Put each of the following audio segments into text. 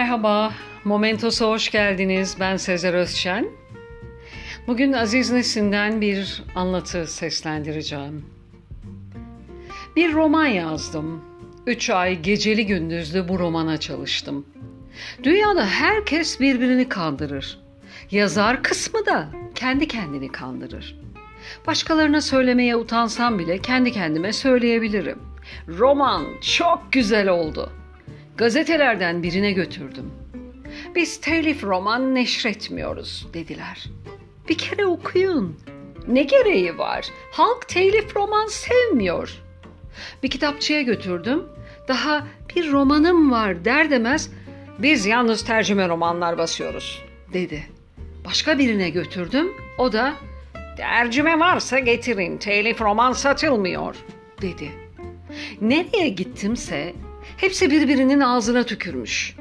Merhaba, Momentos'a hoş geldiniz. Ben Sezer Özşen. Bugün Aziz Nesin'den bir anlatı seslendireceğim. Bir roman yazdım. Üç ay geceli gündüzlü bu romana çalıştım. Dünyada herkes birbirini kandırır. Yazar kısmı da kendi kendini kandırır. Başkalarına söylemeye utansam bile kendi kendime söyleyebilirim. Roman çok güzel oldu. Gazetelerden birine götürdüm. Biz telif roman neşretmiyoruz dediler. Bir kere okuyun. Ne gereği var? Halk telif roman sevmiyor. Bir kitapçıya götürdüm. Daha bir romanım var der demez biz yalnız tercüme romanlar basıyoruz dedi. Başka birine götürdüm. O da tercüme varsa getirin telif roman satılmıyor dedi. Nereye gittimse hepsi birbirinin ağzına tükürmüş.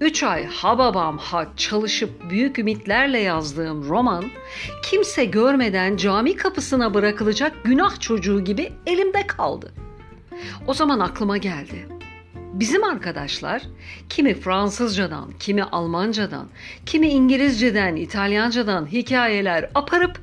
Üç ay ha babam ha çalışıp büyük ümitlerle yazdığım roman kimse görmeden cami kapısına bırakılacak günah çocuğu gibi elimde kaldı. O zaman aklıma geldi. Bizim arkadaşlar kimi Fransızcadan, kimi Almancadan, kimi İngilizceden, İtalyancadan hikayeler aparıp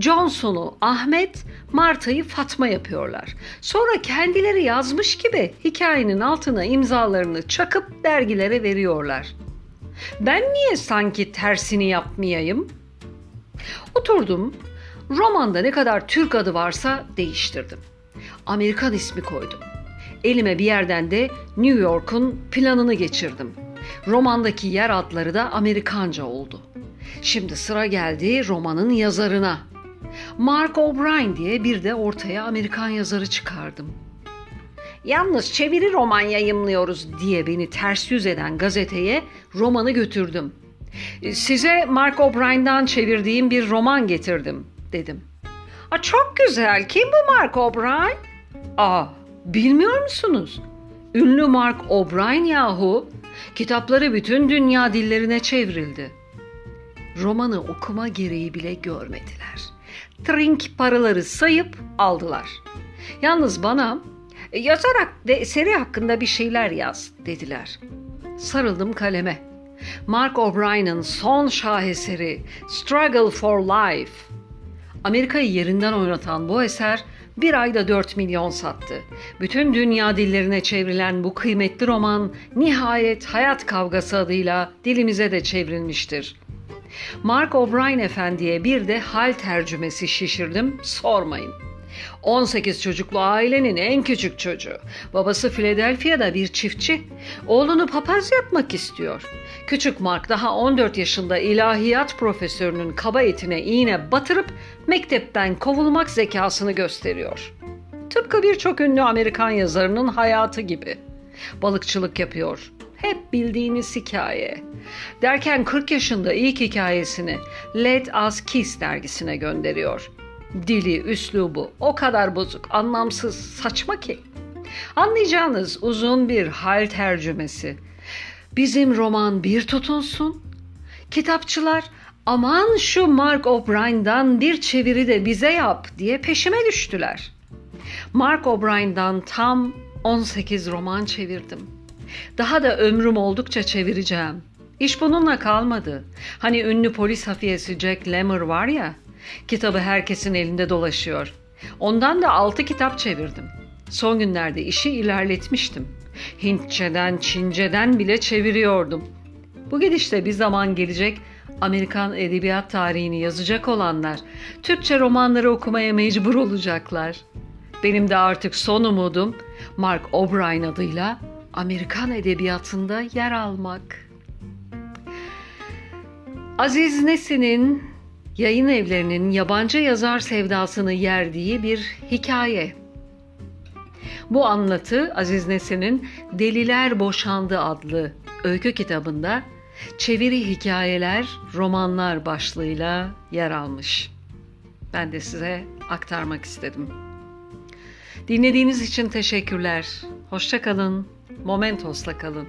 Johnson'u Ahmet, Marta'yı Fatma yapıyorlar. Sonra kendileri yazmış gibi hikayenin altına imzalarını çakıp dergilere veriyorlar. Ben niye sanki tersini yapmayayım? Oturdum, romanda ne kadar Türk adı varsa değiştirdim. Amerikan ismi koydum. Elime bir yerden de New York'un planını geçirdim. Romandaki yer adları da Amerikanca oldu. Şimdi sıra geldi romanın yazarına. Mark O'Brien diye bir de ortaya Amerikan yazarı çıkardım. Yalnız çeviri roman yayımlıyoruz diye beni ters yüz eden gazeteye romanı götürdüm. Size Mark O'Brien'dan çevirdiğim bir roman getirdim dedim. Aa, çok güzel. Kim bu Mark O'Brien? Aa, bilmiyor musunuz? Ünlü Mark O'Brien yahu. Kitapları bütün dünya dillerine çevrildi. Romanı okuma gereği bile görmediler. Trink paraları sayıp aldılar. Yalnız bana e, yazarak ve eseri hakkında bir şeyler yaz dediler. Sarıldım kaleme. Mark O'Brien'in son şaheseri Struggle for Life. Amerika'yı yerinden oynatan bu eser bir ayda 4 milyon sattı. Bütün dünya dillerine çevrilen bu kıymetli roman nihayet Hayat Kavgası adıyla dilimize de çevrilmiştir. Mark O'Brien efendiye bir de hal tercümesi şişirdim, sormayın. 18 çocuklu ailenin en küçük çocuğu. Babası Philadelphia'da bir çiftçi. Oğlunu papaz yapmak istiyor. Küçük Mark daha 14 yaşında ilahiyat profesörünün kaba etine iğne batırıp mektepten kovulmak zekasını gösteriyor. Tıpkı birçok ünlü Amerikan yazarının hayatı gibi. Balıkçılık yapıyor. Hep bildiğiniz hikaye. Derken 40 yaşında ilk hikayesini Let Us Kiss dergisine gönderiyor. Dili, üslubu o kadar bozuk, anlamsız, saçma ki. Anlayacağınız uzun bir hal tercümesi. Bizim roman bir tutunsun. Kitapçılar aman şu Mark O'Brien'dan bir çeviri de bize yap diye peşime düştüler. Mark O'Brien'dan tam 18 roman çevirdim. Daha da ömrüm oldukça çevireceğim. İş bununla kalmadı. Hani ünlü polis hafiyesi Jack Lemmer var ya, kitabı herkesin elinde dolaşıyor. Ondan da altı kitap çevirdim. Son günlerde işi ilerletmiştim. Hintçeden, Çince'den bile çeviriyordum. Bu gidişte bir zaman gelecek Amerikan edebiyat tarihini yazacak olanlar Türkçe romanları okumaya mecbur olacaklar. Benim de artık son umudum Mark O'Brien adıyla Amerikan edebiyatında yer almak. Aziz Nesin'in yayın evlerinin yabancı yazar sevdasını yerdiği bir hikaye. Bu anlatı Aziz Nesin'in Deliler Boşandı adlı öykü kitabında çeviri hikayeler, romanlar başlığıyla yer almış. Ben de size aktarmak istedim. Dinlediğiniz için teşekkürler. Hoşça kalın. Momentos'la kalın.